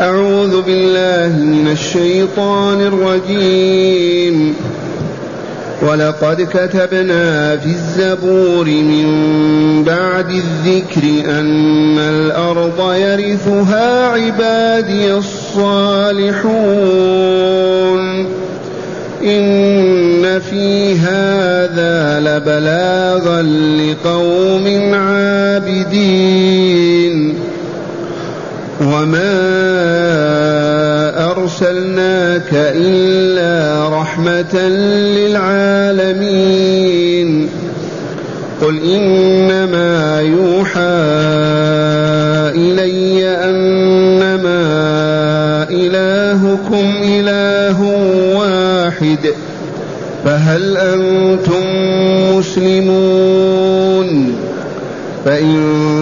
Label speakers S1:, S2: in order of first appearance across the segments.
S1: أعوذ بالله من الشيطان الرجيم. ولقد كتبنا في الزبور من بعد الذكر أن الأرض يرثها عبادي الصالحون. إن في هذا لبلاغا لقوم عابدين. وما أرسلناك إلا رحمة للعالمين قل إنما يوحى إلي أنما إلهكم إله واحد فهل أنتم مسلمون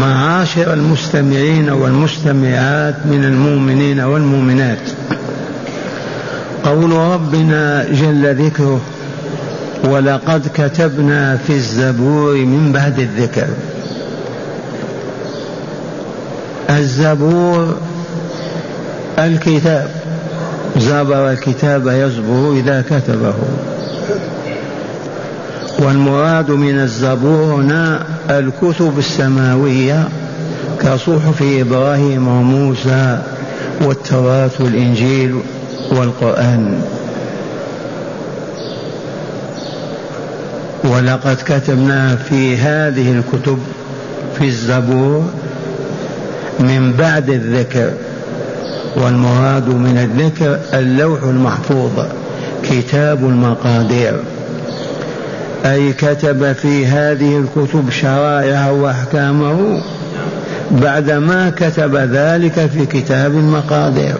S2: معاشر المستمعين والمستمعات من المؤمنين والمؤمنات. قول ربنا جل ذكره ولقد كتبنا في الزبور من بعد الذكر الزبور الكتاب. زبر الكتاب يزبر إذا كتبه. والمراد من الزبور الكتب السماوية كصحف إبراهيم وموسى والتوراة والإنجيل والقرآن. ولقد كتبنا في هذه الكتب في الزبور من بعد الذكر والمراد من الذكر اللوح المحفوظ كتاب المقادير. أي كتب في هذه الكتب شرائعه وأحكامه بعدما كتب ذلك في كتاب المقادير.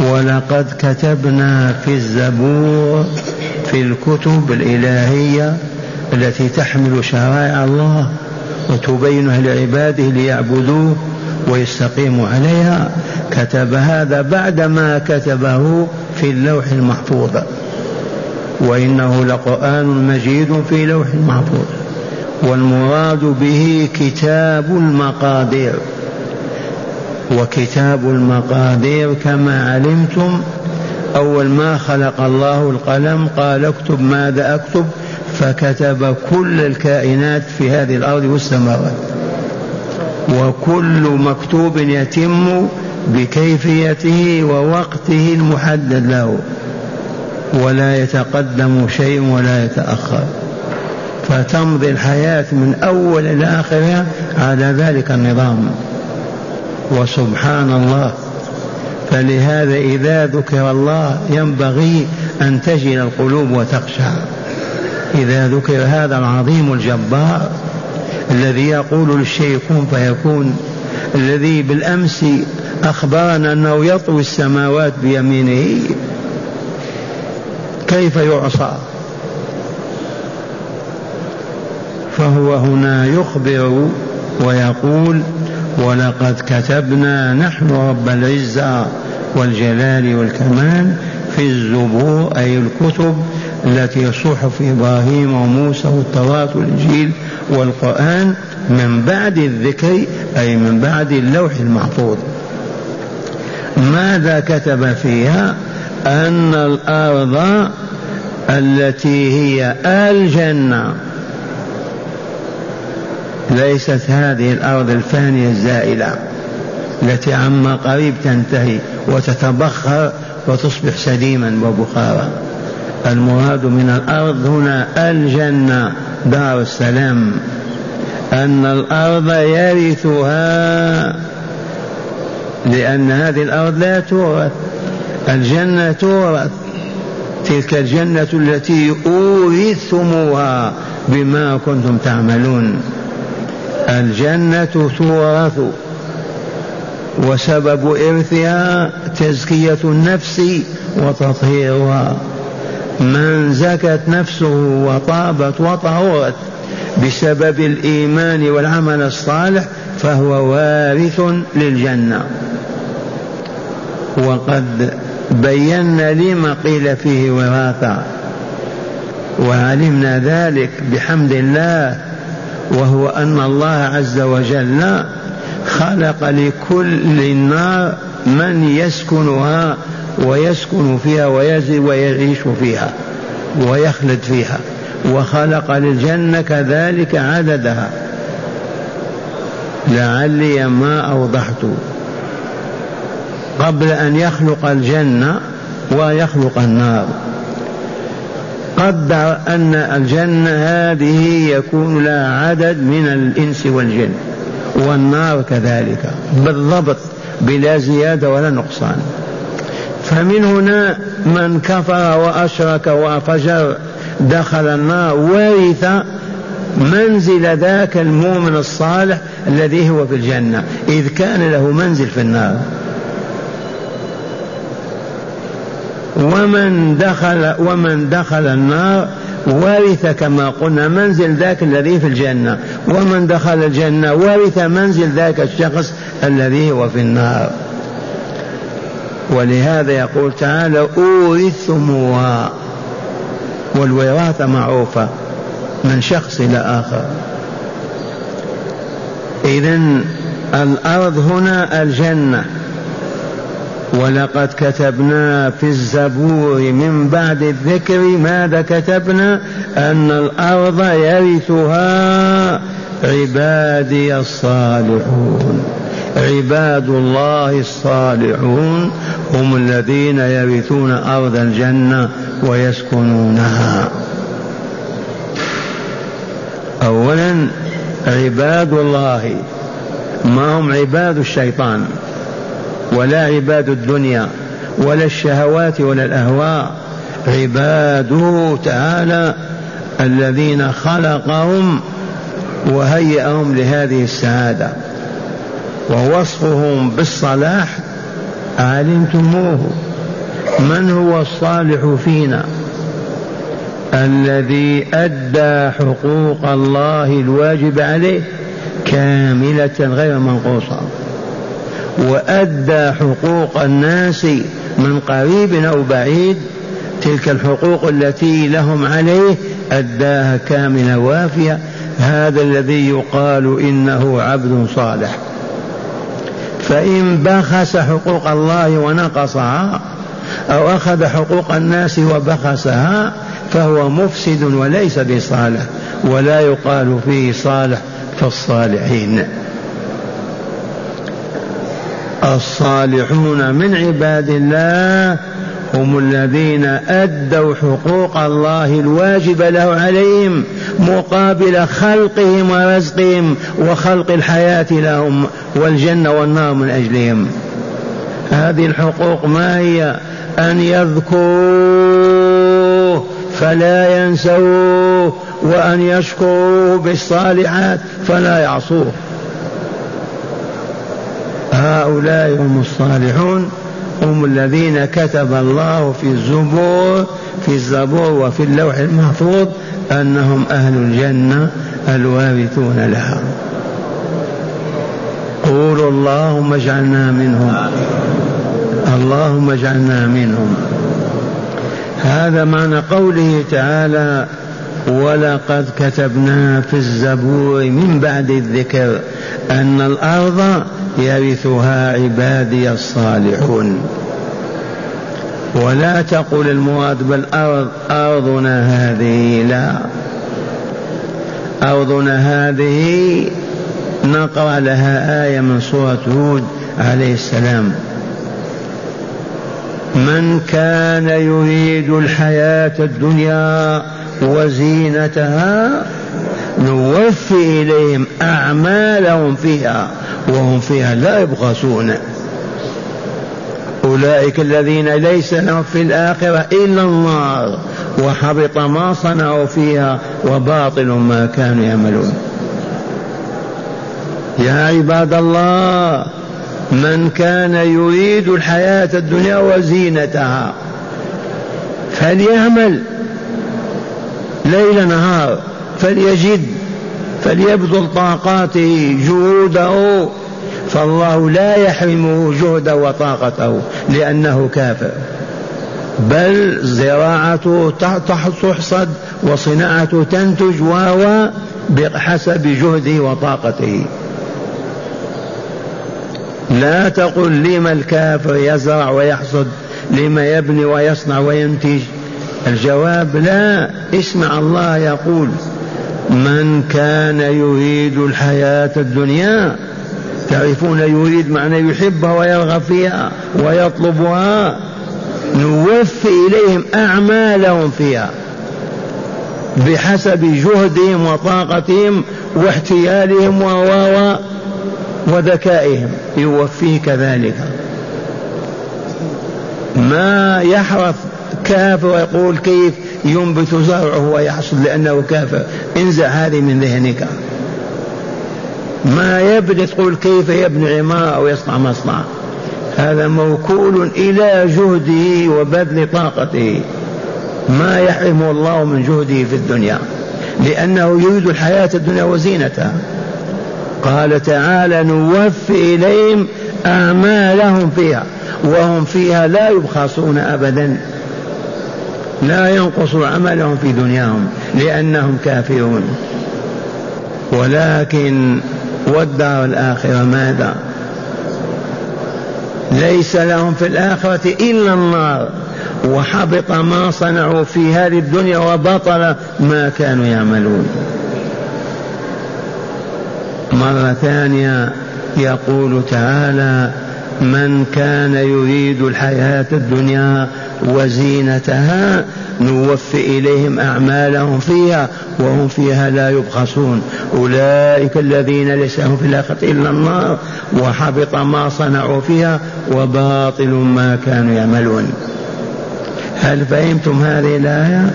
S2: ولقد كتبنا في الزبور في الكتب الإلهية التي تحمل شرائع الله وتبينها لعباده ليعبدوه ويستقيموا عليها. كتب هذا بعدما كتبه في اللوح المحفوظ. وإنه لقرآن مجيد في لوح محفوظ. والمراد به كتاب المقادير. وكتاب المقادير كما علمتم أول ما خلق الله القلم قال اكتب ماذا أكتب فكتب كل الكائنات في هذه الأرض والسماوات. وكل مكتوب يتم بكيفيته ووقته المحدد له. ولا يتقدم شيء ولا يتأخر. فتمضي الحياة من أول إلى آخرها على ذلك النظام. وسبحان الله. فلهذا إذا ذكر الله ينبغي أن تجل القلوب وتخشع إذا ذكر هذا العظيم الجبار الذي يقول للشيء كن فيكون الذي بالأمس أخبرنا أنه يطوي السماوات بيمينه كيف يعصى؟ فهو هنا يخبر ويقول ولقد كتبنا نحن رب العزة والجلال والكمال في الزبور أي الكتب التي صحف إبراهيم وموسى والتوراة والإنجيل والقرآن من بعد الذكر أي من بعد اللوح المحفوظ. ماذا كتب فيها؟ أن الأرض التي هي الجنة. ليست هذه الأرض الفانية الزائلة التي عما قريب تنتهي وتتبخر وتصبح سليما وبخارا. المراد من الأرض هنا الجنة دار السلام. أن الأرض يرثها لأن هذه الأرض لا تورث الجنة تورث. تلك الجنة التي أورثتموها بما كنتم تعملون. الجنة تورث وسبب إرثها تزكية النفس وتطهيرها. من زكت نفسه وطابت وطهرت بسبب الإيمان والعمل الصالح فهو وارث للجنة. وقد بينا لما قيل فيه وراثة. وعلمنا ذلك بحمد الله وهو أن الله عز وجل خلق لكل النار من يسكنها ويسكن فيها ويزي ويعيش فيها ويخلد فيها وخلق للجنة كذلك عددها. لعلي ما أوضحت. قبل أن يخلق الجنة ويخلق النار. قدر أن الجنة هذه يكون لها عدد من الإنس والجن والنار كذلك بالضبط بلا زيادة ولا نقصان. فمن هنا من كفر وأشرك وفجر دخل النار ورث منزل ذاك المؤمن الصالح الذي هو في الجنة إذ كان له منزل في النار. ومن دخل ومن دخل النار ورث كما قلنا منزل ذاك الذي في الجنة. ومن دخل الجنة ورث منزل ذاك الشخص الذي هو في النار. ولهذا يقول تعالى أورثتموها والوراثة معروفة من شخص إلى آخر. إذا الأرض هنا الجنة. ولقد كتبنا في الزبور من بعد الذكر ماذا كتبنا؟ أن الأرض يرثها عبادي الصالحون. عباد الله الصالحون هم الذين يرثون أرض الجنة ويسكنونها. أولا عباد الله ما هم عباد الشيطان؟ ولا عباد الدنيا ولا الشهوات ولا الأهواء. عباده تعالى الذين خلقهم وهيئهم لهذه السعادة. ووصفهم بالصلاح علمتموه. من هو الصالح فينا؟ الذي أدى حقوق الله الواجب عليه كاملة غير منقوصة. وأدى حقوق الناس من قريب أو بعيد تلك الحقوق التي لهم عليه أداها كاملة وافية. هذا الذي يقال إنه عبد صالح. فإن بخس حقوق الله ونقصها أو أخذ حقوق الناس وبخسها فهو مفسد وليس بصالح ولا يقال فيه صالح فالصالحين الصالحون من عباد الله هم الذين أدوا حقوق الله الواجب له عليهم مقابل خلقهم ورزقهم وخلق الحياة لهم والجنة والنار من أجلهم. هذه الحقوق ما هي؟ أن يذكروه فلا ينسوه وأن يشكروه بالصالحات فلا يعصوه. هؤلاء هم الصالحون هم الذين كتب الله في الزبور في الزبور وفي اللوح المحفوظ أنهم أهل الجنة الوارثون لها. قولوا اللهم اجعلنا منهم. اللهم اجعلنا منهم. هذا معنى قوله تعالى ولقد كتبنا في الزبور من بعد الذكر أن الأرض يرثها عبادي الصالحون. ولا تقل المراد بالأرض أرضنا هذه لا. أرضنا هذه نقرأ لها آية من سورة هود عليه السلام. من كان يريد الحياة الدنيا وزينتها نوفي إليهم أعمالهم فيها وهم فيها لا يبخسون. أولئك الذين ليس لهم في الآخرة إلا النار وحبط ما صنعوا فيها وباطل ما كانوا يعملون. يا عباد الله من كان يريد الحياة الدنيا وزينتها فليعمل. ليل نهار فليجد فليبذل طاقاته جهوده فالله لا يحرمه جهده وطاقته لأنه كافر. بل زراعته تحصد وصناعته تنتج وهو بحسب جهده وطاقته. لا تقل لما الكافر يزرع ويحصد لما يبني ويصنع وينتج. الجواب لا. اسمع الله يقول من كان يريد الحياة الدنيا تعرفون يريد معنى يحبها ويرغب فيها ويطلبها. نوفي إليهم أعمالهم فيها بحسب جهدهم وطاقتهم واحتيالهم و وذكائهم. يوفيه كذلك ما يحرث كافر ويقول كيف ينبت زرعه ويحصد لأنه كافر انزع هذه من ذهنك. ما يبني تقول كيف يبني عمارة أو يصنع مصنع. هذا موكول إلى جهده وبذل طاقته. ما يحرمه الله من جهده في الدنيا. لأنه يريد الحياة الدنيا وزينتها. قال تعالى نوفي إليهم أعمالهم فيها. وهم فيها لا يبخسون أبدا. لا ينقص عملهم في دنياهم لأنهم كافرون. ولكن والدار الآخرة ماذا؟ ليس لهم في الآخرة إلا النار. وحبط ما صنعوا في هذه الدنيا وبطل ما كانوا يعملون. مرة ثانية يقول تعالى من كان يريد الحياة الدنيا وزينتها نوفي إليهم أعمالهم فيها وهم فيها لا يبخسون. أولئك الذين ليس لهم في الآخرة إلا النار وحبط ما صنعوا فيها وباطل ما كانوا يعملون. هل فهمتم هذه الآية؟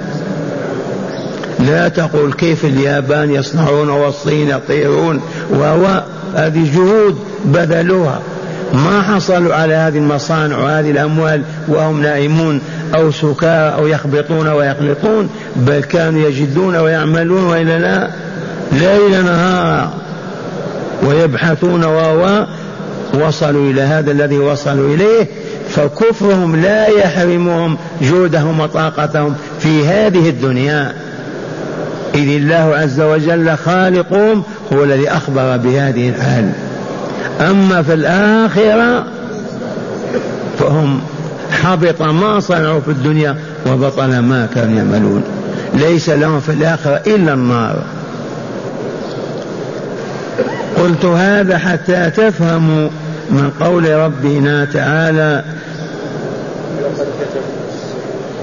S2: لا تقول كيف اليابان يصنعون والصين يطيرون وهو هذه جهود بذلوها. ما حصلوا على هذه المصانع وهذه الأموال وهم نائمون أو سكارى أو يخبطون ويخلطون بل كانوا يجدون ويعملون وإلا لا ليل نهار ويبحثون وهو وصلوا إلى هذا الذي وصلوا إليه فكفرهم لا يحرمهم جهدهم وطاقتهم في هذه الدنيا. إذ الله عز وجل خالقهم هو الذي أخبر بهذه الحال. أما في الآخرة فهم حبط ما صنعوا في الدنيا وبطل ما كانوا يعملون. ليس لهم في الآخرة إلا النار. قلت هذا حتى تفهموا من قول ربنا تعالى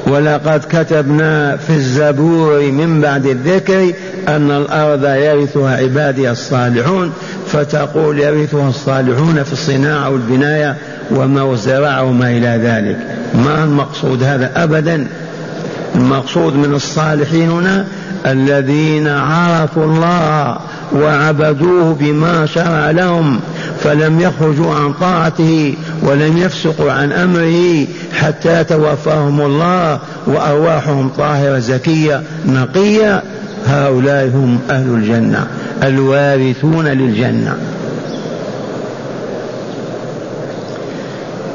S2: ولقد كتبنا في الزبور من بعد الذكر أن الأرض يرثها عبادي الصالحون فتقول يرثها الصالحون في الصناعة والبناية وما والزراعة وما إلى ذلك. ما المقصود هذا أبدا؟ المقصود من الصالحين هنا الذين عرفوا الله وعبدوه بما شرع لهم فلم يخرجوا عن طاعته ولم يفسقوا عن أمره حتى توفاهم الله وأرواحهم طاهرة زكية نقية. هؤلاء هم أهل الجنة الوارثون للجنة.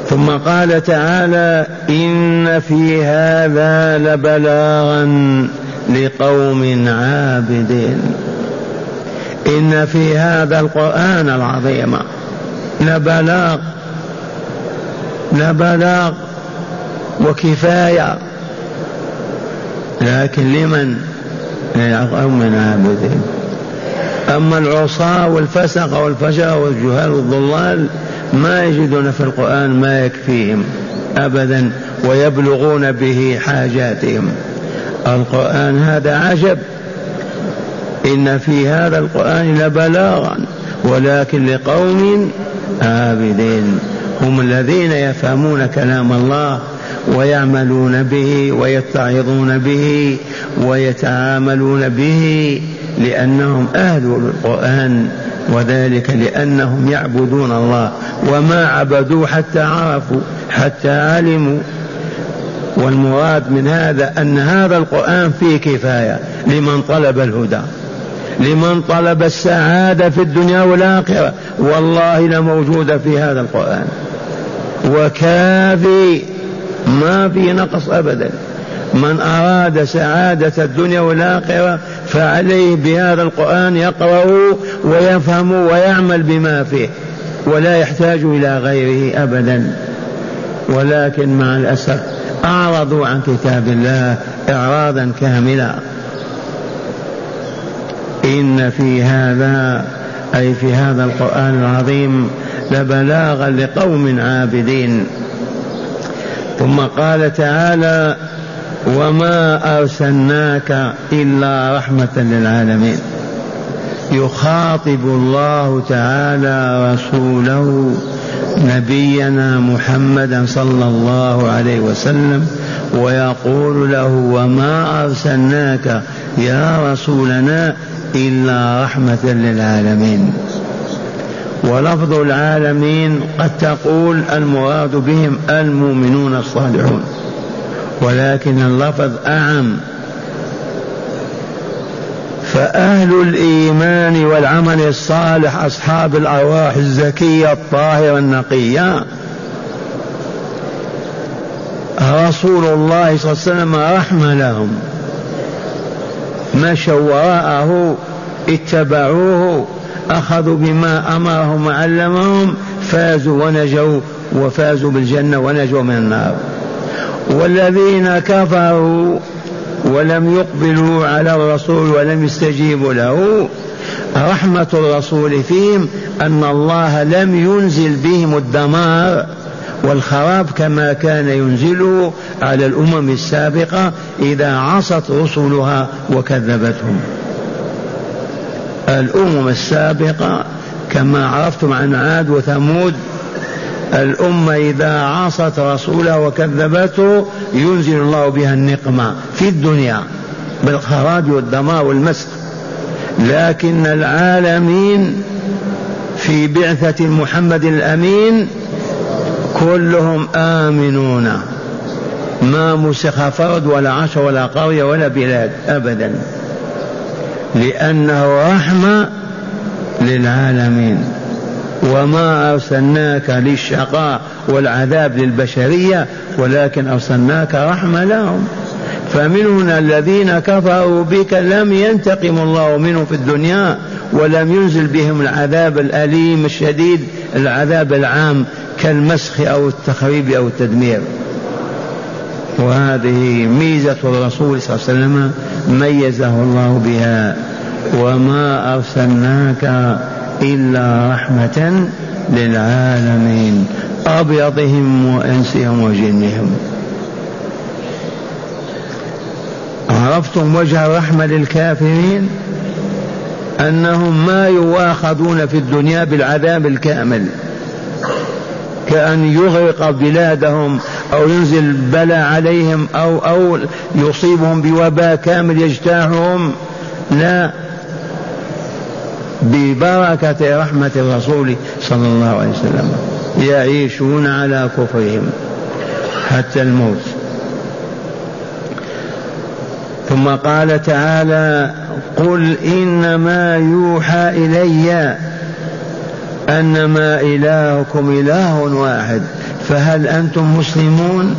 S2: ثم قال تعالى إن في هذا لبلاغا لقوم عابدين. إن في هذا القرآن العظيم لبلاغ لبلاغ وكفاية. لكن لمن؟ لقوم عابدين. أما العصاة والفسق والفجر والجهال والضلال ما يجدون في القرآن ما يكفيهم أبدا ويبلغون به حاجاتهم. القرآن هذا عجب. إن في هذا القرآن لبلاغا ولكن لقوم عابدين هم الذين يفهمون كلام الله ويعملون به ويتعظون به ويتعاملون به لأنهم أهل القرآن وذلك لأنهم يعبدون الله. وما عبدوا حتى عرفوا حتى علموا. والمراد من هذا أن هذا القرآن فيه كفاية لمن طلب الهدى. لمن طلب السعادة في الدنيا والآخرة. والله لموجودة في هذا القرآن. وكافي. ما في نقص أبدا. من أراد سعادة الدنيا والآخرة فعليه بهذا القرآن يقرأ ويفهم ويعمل بما فيه. ولا يحتاج إلى غيره أبدا. ولكن مع الأسف أعرضوا عن كتاب الله إعراضا كاملا إن في هذا أي في هذا القرآن العظيم لبلاغا لقوم عابدين. ثم قال تعالى وما أرسلناك إلا رحمة للعالمين. يخاطب الله تعالى رسوله نبينا محمدا صلى الله عليه وسلم ويقول له وما أرسلناك يا رسولنا إلا رحمة للعالمين. ولفظ العالمين قد تقول المراد بهم المؤمنون الصالحون. ولكن اللفظ أعم. فأهل الإيمان والعمل الصالح أصحاب الأرواح الزكية الطاهرة النقية. رسول الله صلى الله عليه وسلم رحمة لهم. مشوا وراءه اتبعوه أخذوا بما أمرهم وعلمهم فازوا ونجوا وفازوا بالجنة ونجوا من النار. والذين كفروا ولم يقبلوا على الرسول ولم يستجيبوا له رحمة الرسول فيهم أن الله لم ينزل بهم الدمار. والخراب كما كان ينزله على الأمم السابقة إذا عصت رسلها وكذبتهم. الأمم السابقة كما عرفتم عن عاد وثمود الأمة إذا عصت رسوله وكذبته ينزل الله بها النقمة في الدنيا بالخراج والدمار والمسخ لكن العالمين في بعثة محمد الأمين كلهم آمنون. ما مسخ فرد ولا عشر ولا قرية ولا بلاد أبدا. لأنه رحمة للعالمين. وما أرسلناك للشقاء والعذاب للبشرية ولكن أرسلناك رحمة لهم. فمنهم الذين كفروا بك لم ينتقم الله منهم في الدنيا ولم ينزل بهم العذاب الأليم الشديد العذاب العام. كالمسخ أو التخريب أو التدمير. وهذه ميزة الرسول صلى الله عليه وسلم ميزه الله بها. وما أرسلناك إلا رحمة للعالمين. أبيضهم وإنسهم وجنهم. عرفتم وجه الرحمة للكافرين؟ أنهم ما يواخذون في الدنيا بالعذاب الكامل. كأن يغرق بلادهم أو ينزل بلاء عليهم أو أو يصيبهم بوباء كامل يجتاحهم لا. ببركة رحمة الرسول صلى الله عليه وسلم يعيشون على كفرهم حتى الموت. ثم قال تعالى قل إنما يوحى إلي أنما إلهكم إله واحد فهل أنتم مسلمون؟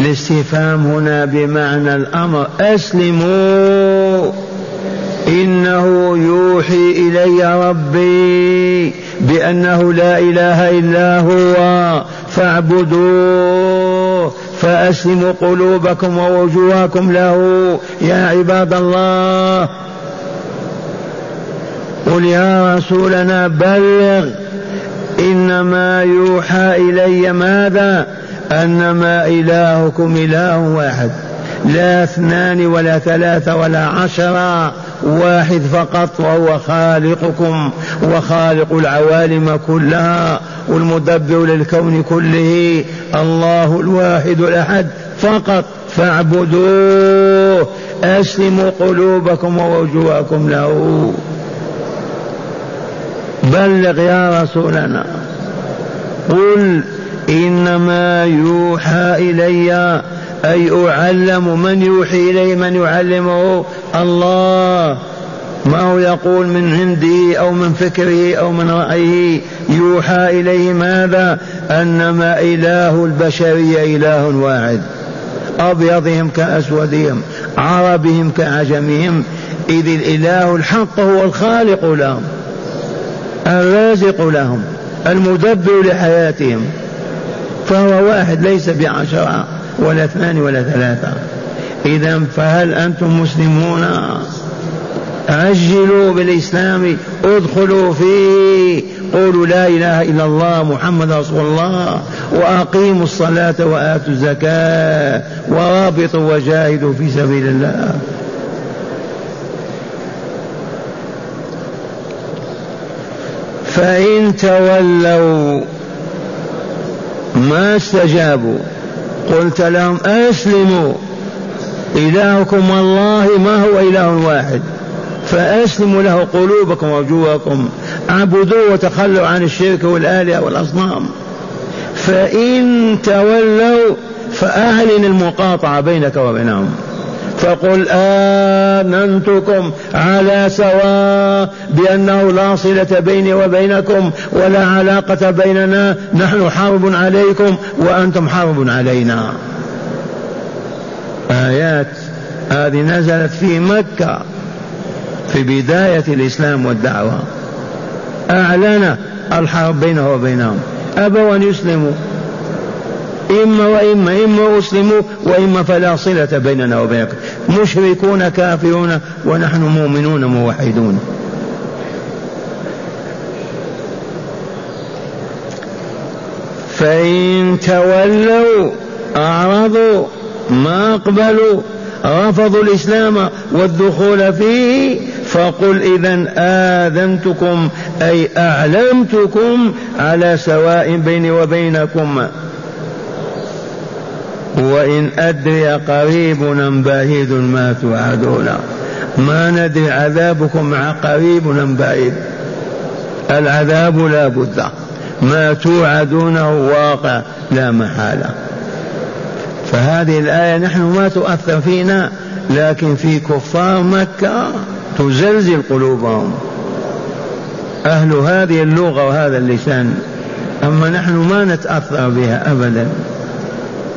S2: الاستفهام هنا بمعنى الأمر أسلموا إنه يوحي إلي ربي بأنه لا إله إلا هو فاعبدوه فأسلموا قلوبكم ووجوهكم له. يا عباد الله قل يا رسولنا بلغ إنما يوحى إلي ماذا؟ أنما إلهكم إله واحد. لا اثنان ولا ثلاثة ولا عشرة واحد فقط وهو خالقكم وخالق العوالم كلها والمدبر للكون كله الله الواحد الأحد فقط. فاعبدوه أسلموا قلوبكم ووجوهكم له. بلغ يا رسولنا. قل إنما يوحى إلي أي أعلم من يوحي إلي من يعلمه الله. ما هو يقول من عنده أو من فكره أو من رأيه. يوحى إليه ماذا؟ أنما إله البشرية إله واحد. أبيضهم كأسودهم عربهم كعجمهم إذ الإله الحق هو الخالق لهم. الرازق لهم المدبر لحياتهم. فهو واحد ليس بعشرة ولا اثنان ولا ثلاثة. إذا فهل أنتم مسلمون؟ عجلوا بالإسلام ادخلوا فيه. قولوا لا إله إلا الله محمد رسول الله وأقيموا الصلاة وآتوا الزكاة ورابطوا وجاهدوا في سبيل الله. فإن تولوا ما استجابوا. قلت لهم أسلموا. إلهكم والله ما هو إله واحد. فأسلموا له قلوبكم ووجوهكم. اعبدوه وتخلوا عن الشرك والآلهة والأصنام. فإن تولوا فأعلن المقاطعة بينك وبينهم. فقل آمنتكم على سواء بأنه لا صلة بيني وبينكم ولا علاقة بيننا. نحن حرب عليكم وأنتم حرب علينا. آيات هذه نزلت في مكة في بداية الإسلام والدعوة. أعلن الحرب بينه وبينهم. أبوا أن يسلموا. إما وإما إما أسلموا وإما فلا صلة بيننا وبينكم مشركون كافرون ونحن مؤمنون موحدون. فإن تولوا أعرضوا ما أقبلوا رفضوا الإسلام والدخول فيه فقل إذا آذنتكم أي أعلمتكم على سواء بيني وبينكم. وإن أدري قريب أم بعيد ما توعدون. ما ندري عذابكم قريب أم بعيد. العذاب لا بد. ما توعدونه واقع لا محالة فهذه الآية نحن ما تؤثر فينا لكن في كفار مكة تزلزل قلوبهم. أهل هذه اللغة وهذا اللسان. أما نحن ما نتأثر بها أبدا.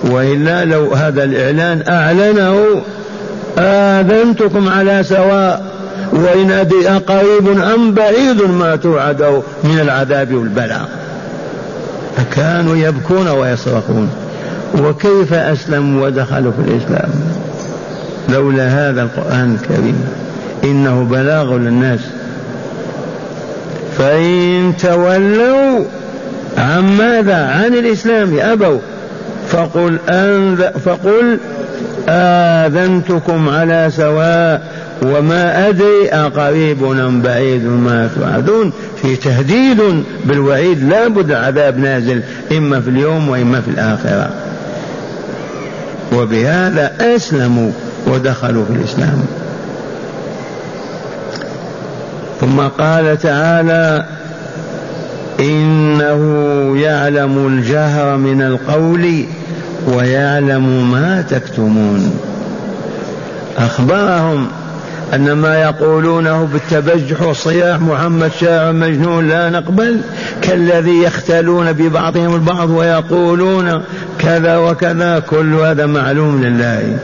S2: وإلا لو هذا الإعلان أعلنه آذنتكم على سواء وإن أدري قريب أم بعيد ما توعده من العذاب والبلاء. فكانوا يبكون ويصرخون. وكيف أسلموا ودخلوا في الإسلام؟ لولا هذا القرآن الكريم. إنه بلاغ للناس. فإن تولوا عن ماذا؟ عن الإسلام أبوا فقل أنذ فقل آذنتكم على سواء وما أدري أقريب أم بعيد ما توعدون. في تهديد بالوعيد لا بد عذاب نازل إما في اليوم وإما في الآخرة. وبهذا أسلموا ودخلوا في الإسلام. ثم قال تعالى إنه يعلم الجهر من القول ويعلم ما تكتمون. أخبرهم أن ما يقولونه بالتبجح والصياح محمد شاعر مجنون لا نقبل كالذي يختلون ببعضهم البعض ويقولون كذا وكذا كل هذا معلوم لله.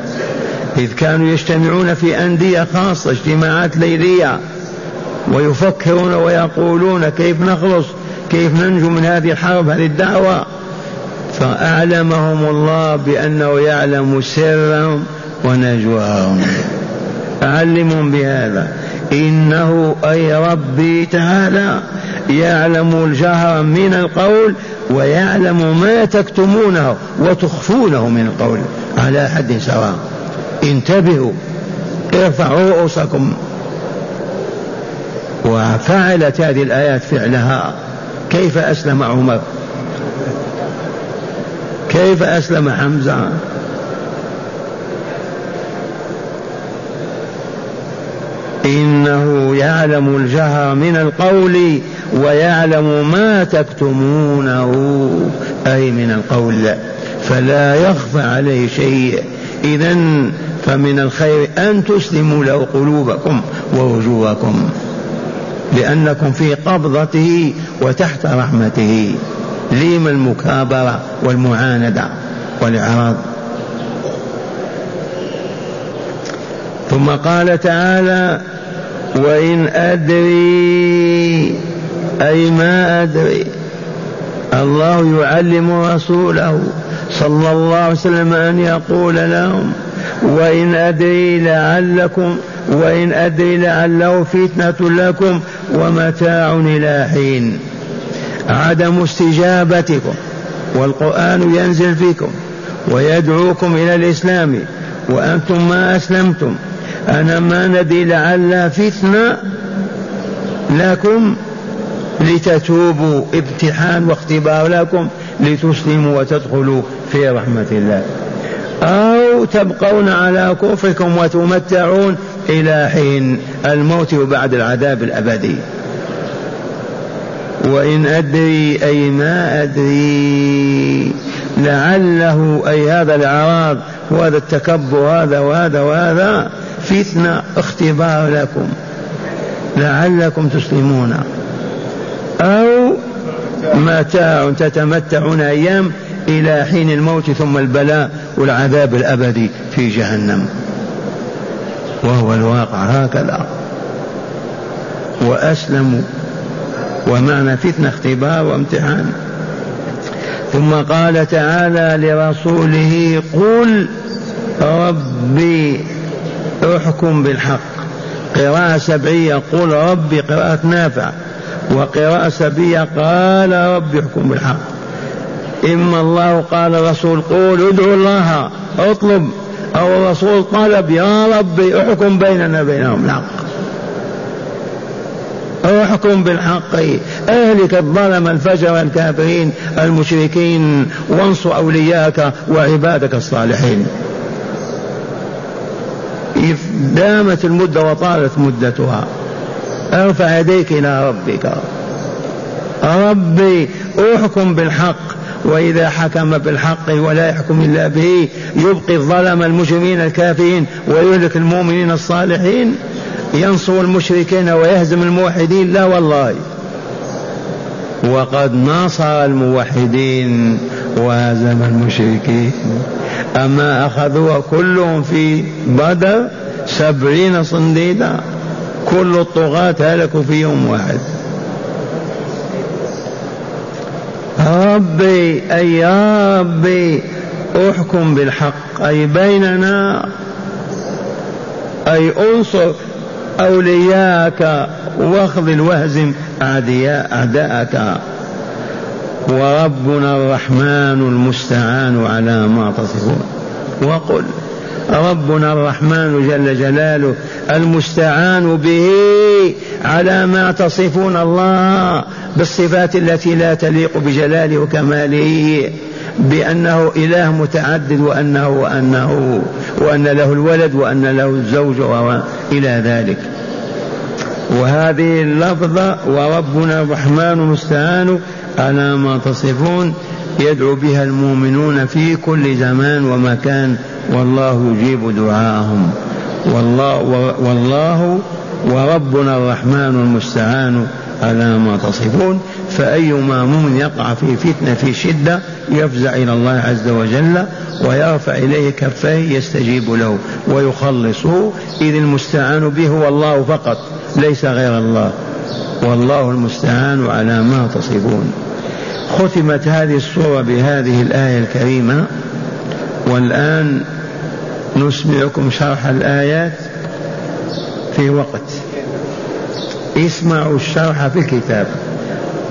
S2: إذ كانوا يجتمعون في أندية خاصة اجتماعات ليلية ويفكرون ويقولون كيف نخلص؟ كيف ننجو من هذه الحرب هذه الدعوة؟ فأعلمهم الله بأنه يعلم سرهم ونجواهم. علمهم بهذا. إنه أي ربي تعالى يعلم الجهر من القول ويعلم ما تكتمونه وتخفونه من القول. على حد سواء. انتبهوا. ارفعوا رؤوسكم. وفعلت هذه الآيات فعلها. كيف أسلم عمر؟ كيف أسلم حمزة؟ إنه يعلم الجهر من القول ويعلم ما تكتمونه أي من القول فلا يخفى عليه شيء. إذا فمن الخير أن تسلموا له قلوبكم ووجوهكم. لأنكم في قبضته وتحت رحمته. ليم المكابرة والمعاندة والإعراض. ثم قال تعالى وإن أدري أي ما أدري الله يعلم رسوله صلى الله عليه وسلم أن يقول لهم وإن أدري لعلكم وإن أدري لعله فتنة لكم ومتاع إلى حين. عدم استجابتكم والقرآن ينزل فيكم ويدعوكم إلى الإسلام وأنتم ما أسلمتم. أنا ما ندري لعل فتنة لكم لتتوبوا. ابتحان واختبار لكم لتسلموا وتدخلوا في رحمة الله. أو تبقون على كفركم وتمتعون إلى حين الموت وبعد العذاب الأبدي. وإن أدري أي ما أدري لعله أي هذا الإعراض وهذا التكبر هذا وهذا وهذا فتنة اختبار لكم. لعلكم تسلمون. أو متاع تتمتعون أيام إلى حين الموت ثم البلاء والعذاب الأبدي في جهنم. وهو الواقع هكذا. وأسلموا ومعنى فتنة اختبار وامتحان. ثم قال تعالى لرسوله قل ربي احكم بالحق. قراءة سبعية قل ربي قراءة نافع. وقراءة سبعية قال ربي احكم بالحق. إما الله قال الرسول قول ادعوا الله اطلب. أو الرسول طلب يا ربي احكم بيننا بينهم الحق. احكم بالحق. اهلك الظلم الفجر الكافرين المشركين. وانصر أولياءك وعبادك الصالحين. دامت المدة وطالت مدتها. ارفع يديك إلى ربك. ربي احكم بالحق. وإذا حكم بالحق ولا يحكم إلا به يبقي الظلم المجرمين الكافرين ويهلك المؤمنين الصالحين ينصر المشركين ويهزم الموحدين. لا والله. وقد ناصر الموحدين وهزم المشركين. أما أخذوها كلهم في بدر سبعين صنديدا كل الطغاة هلكوا في يوم واحد. ربي أي ربي أحكم بالحق أي بيننا أي أنصر أولياءك واخذل واهزم أعداء أعداءك. وربنا الرحمن المستعان على ما تصفون. وقل ربنا الرحمن جل جلاله المستعان به على ما تصفون الله بالصفات التي لا تليق بجلاله وكماله بأنه إله متعدد وأنه وأنه وأن له الولد وأن له الزوج إلى ذلك. وهذه اللفظة وربنا الرحمن المستعان على ما تصفون يدعو بها المؤمنون في كل زمان ومكان والله يجيب دعاءهم والله والله وربنا الرحمن المستعان على ما تصفون فأي مؤمن يقع في فتنة في شدة يفزع إلى الله عز وجل ويرفع إليه كفيه يستجيب له ويخلصه إذ المستعان به هو الله فقط ليس غير الله. والله المستعان على ما تصفون. ختمت هذه الصورة بهذه الآية الكريمة والآن نسمعكم شرح الآيات في وقت. اسمعوا الشرح في الكتاب.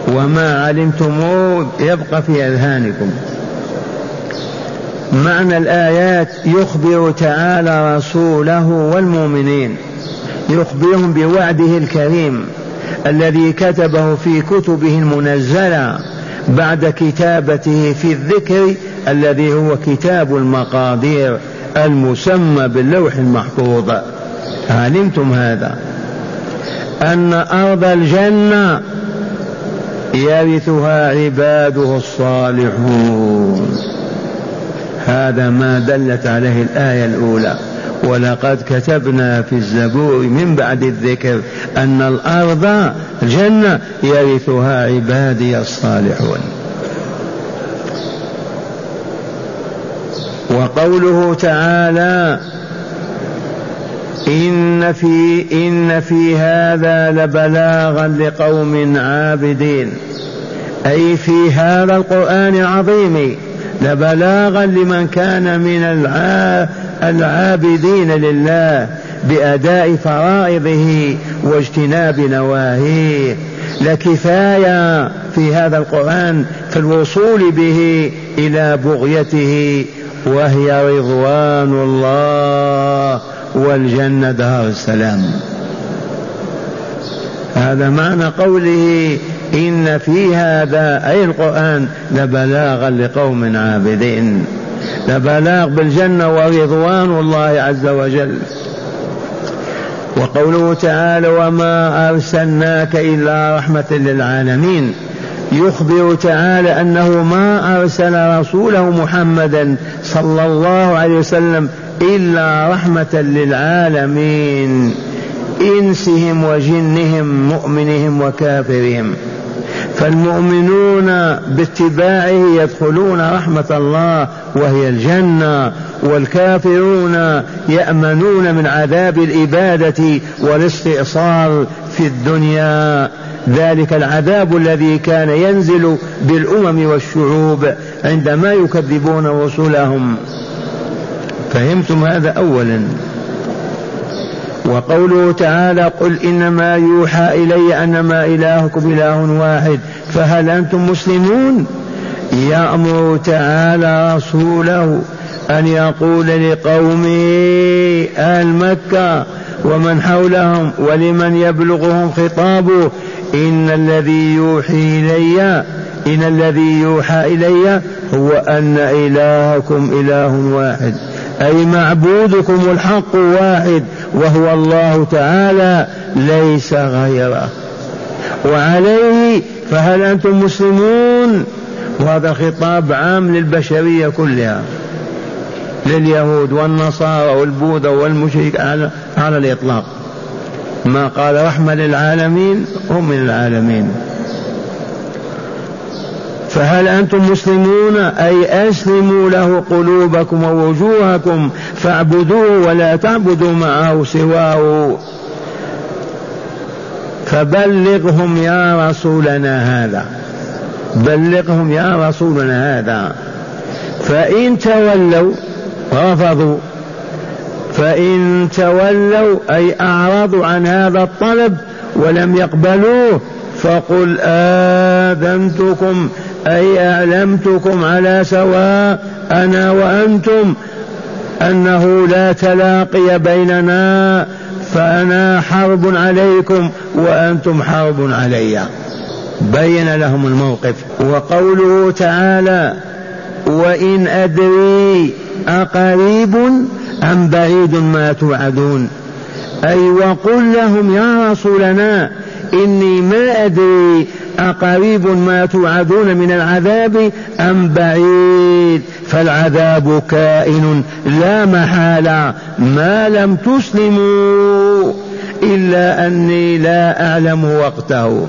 S2: وما علمتموه يبقى في أذهانكم. معنى الآيات يخبر تعالى رسوله والمؤمنين. يخبرهم بوعده الكريم الذي كتبه في كتبه المنزلة بعد كتابته في الذكر الذي هو كتاب المقادير المسمى باللوح المحفوظ. علمتم هذا أن أرض الجنة يرثها عباده الصالحون. هذا ما دلت عليه الآية الأولى. ولقد كتبنا في الزبور من بعد الذكر أن الأرض جنة يرثها عبادي الصالحون. وقوله تعالى إن في إن في هذا لبلاغا لقوم عابدين. أي في هذا القرآن العظيم لبلاغا لمن كان من العابدين لله بأداء فرائضه واجتناب نواهيه. لكفاية في هذا القرآن في الوصول به إلى بغيته وهي رضوان الله. والجنة دار السلام. هذا معنى قوله إن في هذا أي القرآن؟ لبلاغا لقوم عابدين. لبلاغ بالجنة ورضوان الله عز وجل. وقوله تعالى وما أرسلناك إلا رحمة للعالمين. يخبر تعالى أنه ما أرسل رسوله محمدا صلى الله عليه وسلم إلا رحمة للعالمين إنسهم وجنهم مؤمنهم وكافرهم. فالمؤمنون باتباعه يدخلون رحمة الله وهي الجنة والكافرون يأمنون من عذاب الإبادة والاستئصال في الدنيا. ذلك العذاب الذي كان ينزل بالأمم والشعوب عندما يكذبون رسلهم فهمتم هذا أولا. وقوله تعالى قل إنما يوحى إلي أنما إلهكم إله واحد فهل أنتم مسلمون؟ يأمر تعالى رسوله أن يقول لقومه أهل مكة ومن حولهم ولمن يبلغهم خطابه إن الذي يوحي إلي إن الذي يوحى إلي هو أن إلهكم إله واحد. أي معبودكم الحق واحد وهو الله تعالى ليس غيره. وعليه فهل أنتم مسلمون؟ وهذا خطاب عام للبشرية كلها لليهود والنصارى والبوذا والمشرك على, على الإطلاق. ما قال رحمة للعالمين هم من العالمين. فهل أنتم مسلمون؟ أي أسلموا له قلوبكم ووجوهكم فاعبدوه ولا تعبدوا معه سواه. فبلغهم يا رسولنا هذا. بلغهم يا رسولنا هذا. فإن تولوا رفضوا. فإن تولوا أي أعرضوا عن هذا الطلب ولم يقبلوه فقل آذنتكم أي أعلمتكم على سواء أنا وأنتم أنه لا تلاقي بيننا فأنا حرب عليكم وأنتم حرب علي. بين لهم الموقف. وقوله تعالى وإن أدري أقريب أم بعيد ما توعدون. أي وقل لهم يا رسولنا إني ما أدري أقريب ما توعدون من العذاب أم بعيد. فالعذاب كائن لا محالة ما لم تسلموا إلا أني لا أعلم وقته.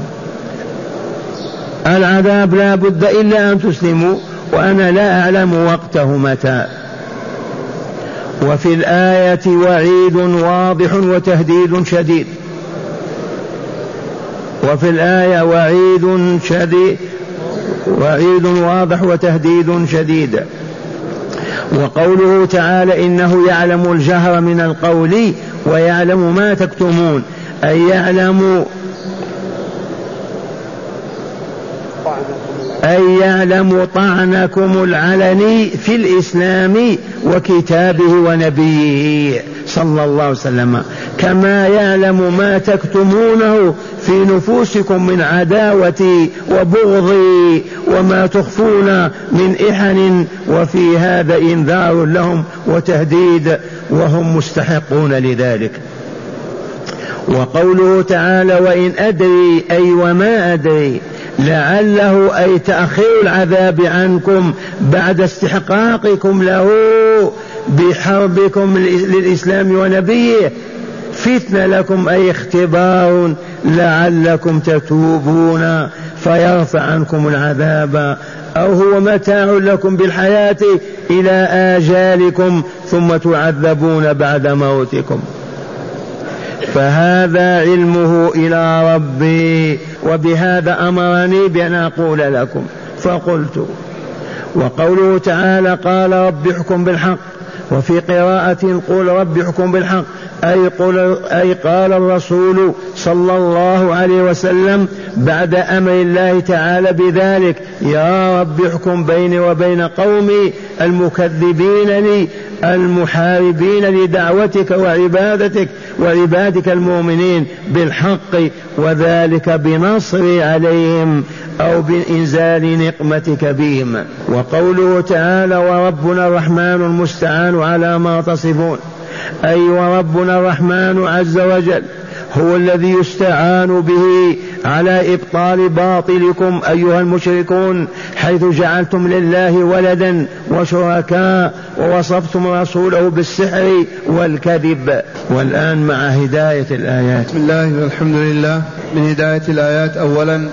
S2: العذاب لا بد إلا أن تسلموا وأنا لا أعلم وقته متى. وفي الآية وعيد واضح وتهديد شديد. وفي الآية وعيد شديد وعيد واضح وتهديد شديد. وقوله تعالى إنه يعلم الجهر من القول ويعلم ما تكتمون أي يعلم أي يعلم طعنكم العلني في الإسلام وكتابه ونبيه صلى الله عليه وسلم. كما يعلم ما تكتمونه في نفوسكم من عداوة وبغض وما تخفون من إحن وفي هذا إنذار لهم وتهديد وهم مستحقون لذلك. وقوله تعالى وإن أدري أي وما أدري لعله أي تأخير العذاب عنكم بعد استحقاقكم له بحربكم للإسلام ونبيه فتنة لكم أي اختبار لعلكم تتوبون فيرفع عنكم العذاب أو هو متاع لكم بالحياة إلى آجالكم ثم تعذبون بعد موتكم. فهذا علمه إلى ربي وبهذا أمرني بأن أقول لكم. فقلت وقوله تعالى قال رب احكم بالحق وفي قراءة قول رب احكم بالحق أي, قل أي قال الرسول صلى الله عليه وسلم بعد أمر الله تعالى بذلك يا رب احكم بيني وبين قومي المكذبين لي المحاربين لدعوتك وعبادتك وعبادك المؤمنين بالحق وذلك بنصري عليهم أو بإنزال نقمتك بهم. وقوله تعالى وربنا الرحمن المستعان على ما تصفون أي وربنا الرحمن عز وجل هو الذي يستعان به على إبطال باطلكم أيها المشركون حيث جعلتم لله ولدا وشركاء ووصفتم رسوله بالسحر والكذب. والآن مع هداية الآيات.
S1: بسم الله والحمد لله. من هداية الآيات أولا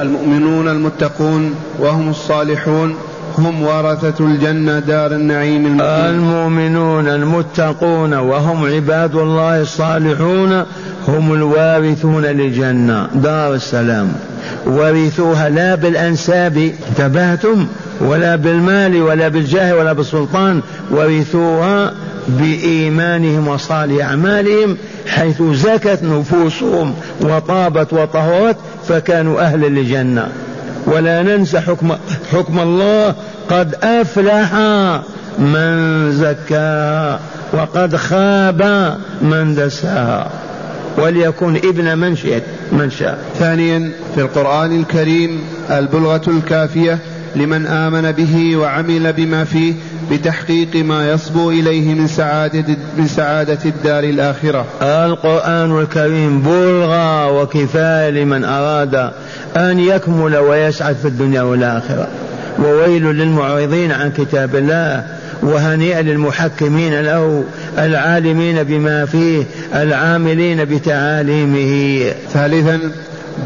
S1: المؤمنون المتقون وهم الصالحون. هم ورثة الجنة دار النعيم
S2: المقيم. المؤمنون المتقون وهم عباد الله الصالحون هم الوارثون للجنة. دار السلام. ورثوها لا بالأنساب انتبهتم؟ ولا بالمال ولا بالجاه ولا بالسلطان. ورثوها بإيمانهم وصالح أعمالهم حيث زكت نفوسهم وطابت وطهرت فكانوا أهلا للجنة. ولا ننسى حكم حكم الله قد أفلح من زكاها وقد خاب من دساها وليكن ابن من شئت من شاء.
S1: ثانيا في القرآن الكريم البلغة الكافية لمن آمن به وعمل بما فيه بتحقيق ما يصبو إليه من سعادة من سعادة الدار الآخرة.
S2: القرآن الكريم بلغة وكفاية لمن أراد أن يكمل ويسعد في الدنيا والآخرة. وويل للمعرضين عن كتاب الله وهنيئا للمحكمين له العالمين بما فيه العاملين بتعاليمه
S1: ثالثا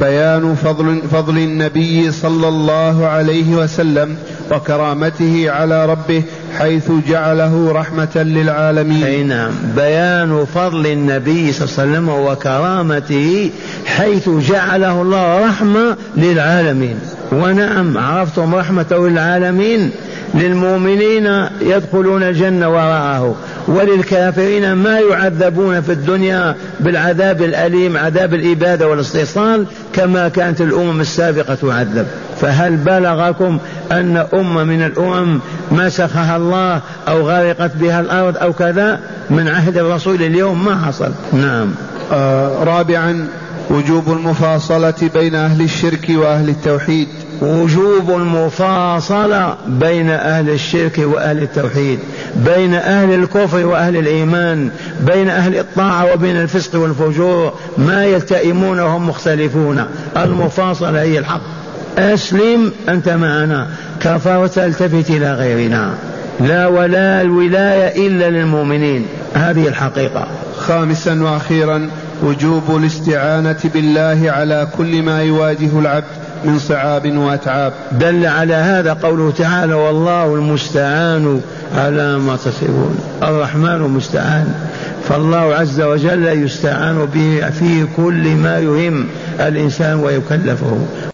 S1: بيان فضل فضل النبي صلى الله عليه وسلم وكرامته على ربه حيث جعله رحمة للعالمين.
S2: أي نعم. بيان فضل النبي صلى الله عليه وسلم وكرامته حيث جعله الله رحمة للعالمين. ونعم عرفتم رحمته للعالمين؟ للمؤمنين يدخلون الجنة وراءه وللكافرين ما يعذبون في الدنيا بالعذاب الأليم عذاب الإبادة والاستئصال كما كانت الأمم السابقة تعذب. فهل بلغكم أن أمة من الأمم مسخها الله أو غرقت بها الأرض أو كذا؟ من عهد الرسول اليوم ما حصل. نعم.
S1: آه رابعا وجوب المفاصلة بين أهل الشرك وأهل التوحيد.
S2: وجوب المفاصلة بين أهل الشرك وأهل التوحيد بين أهل الكفر وأهل الإيمان بين أهل الطاعة وبين الفسق والفجور. ما يلتئمون وهم مختلفون. المفاصلة هي الحق. أسلم أنت معنا. كفرت التفت إلى غيرنا. لا ولا الولاية إلا للمؤمنين. هذه الحقيقة.
S1: خامسا وأخيرا وجوب الاستعانة بالله على كل ما يواجه العبد. من صعاب وأتعاب.
S2: دل على هذا قوله تعالى والله المستعان على ما تصفون الرحمن المستعان فالله عز وجل يستعان به في كل ما يهم الإنسان ويكلفه.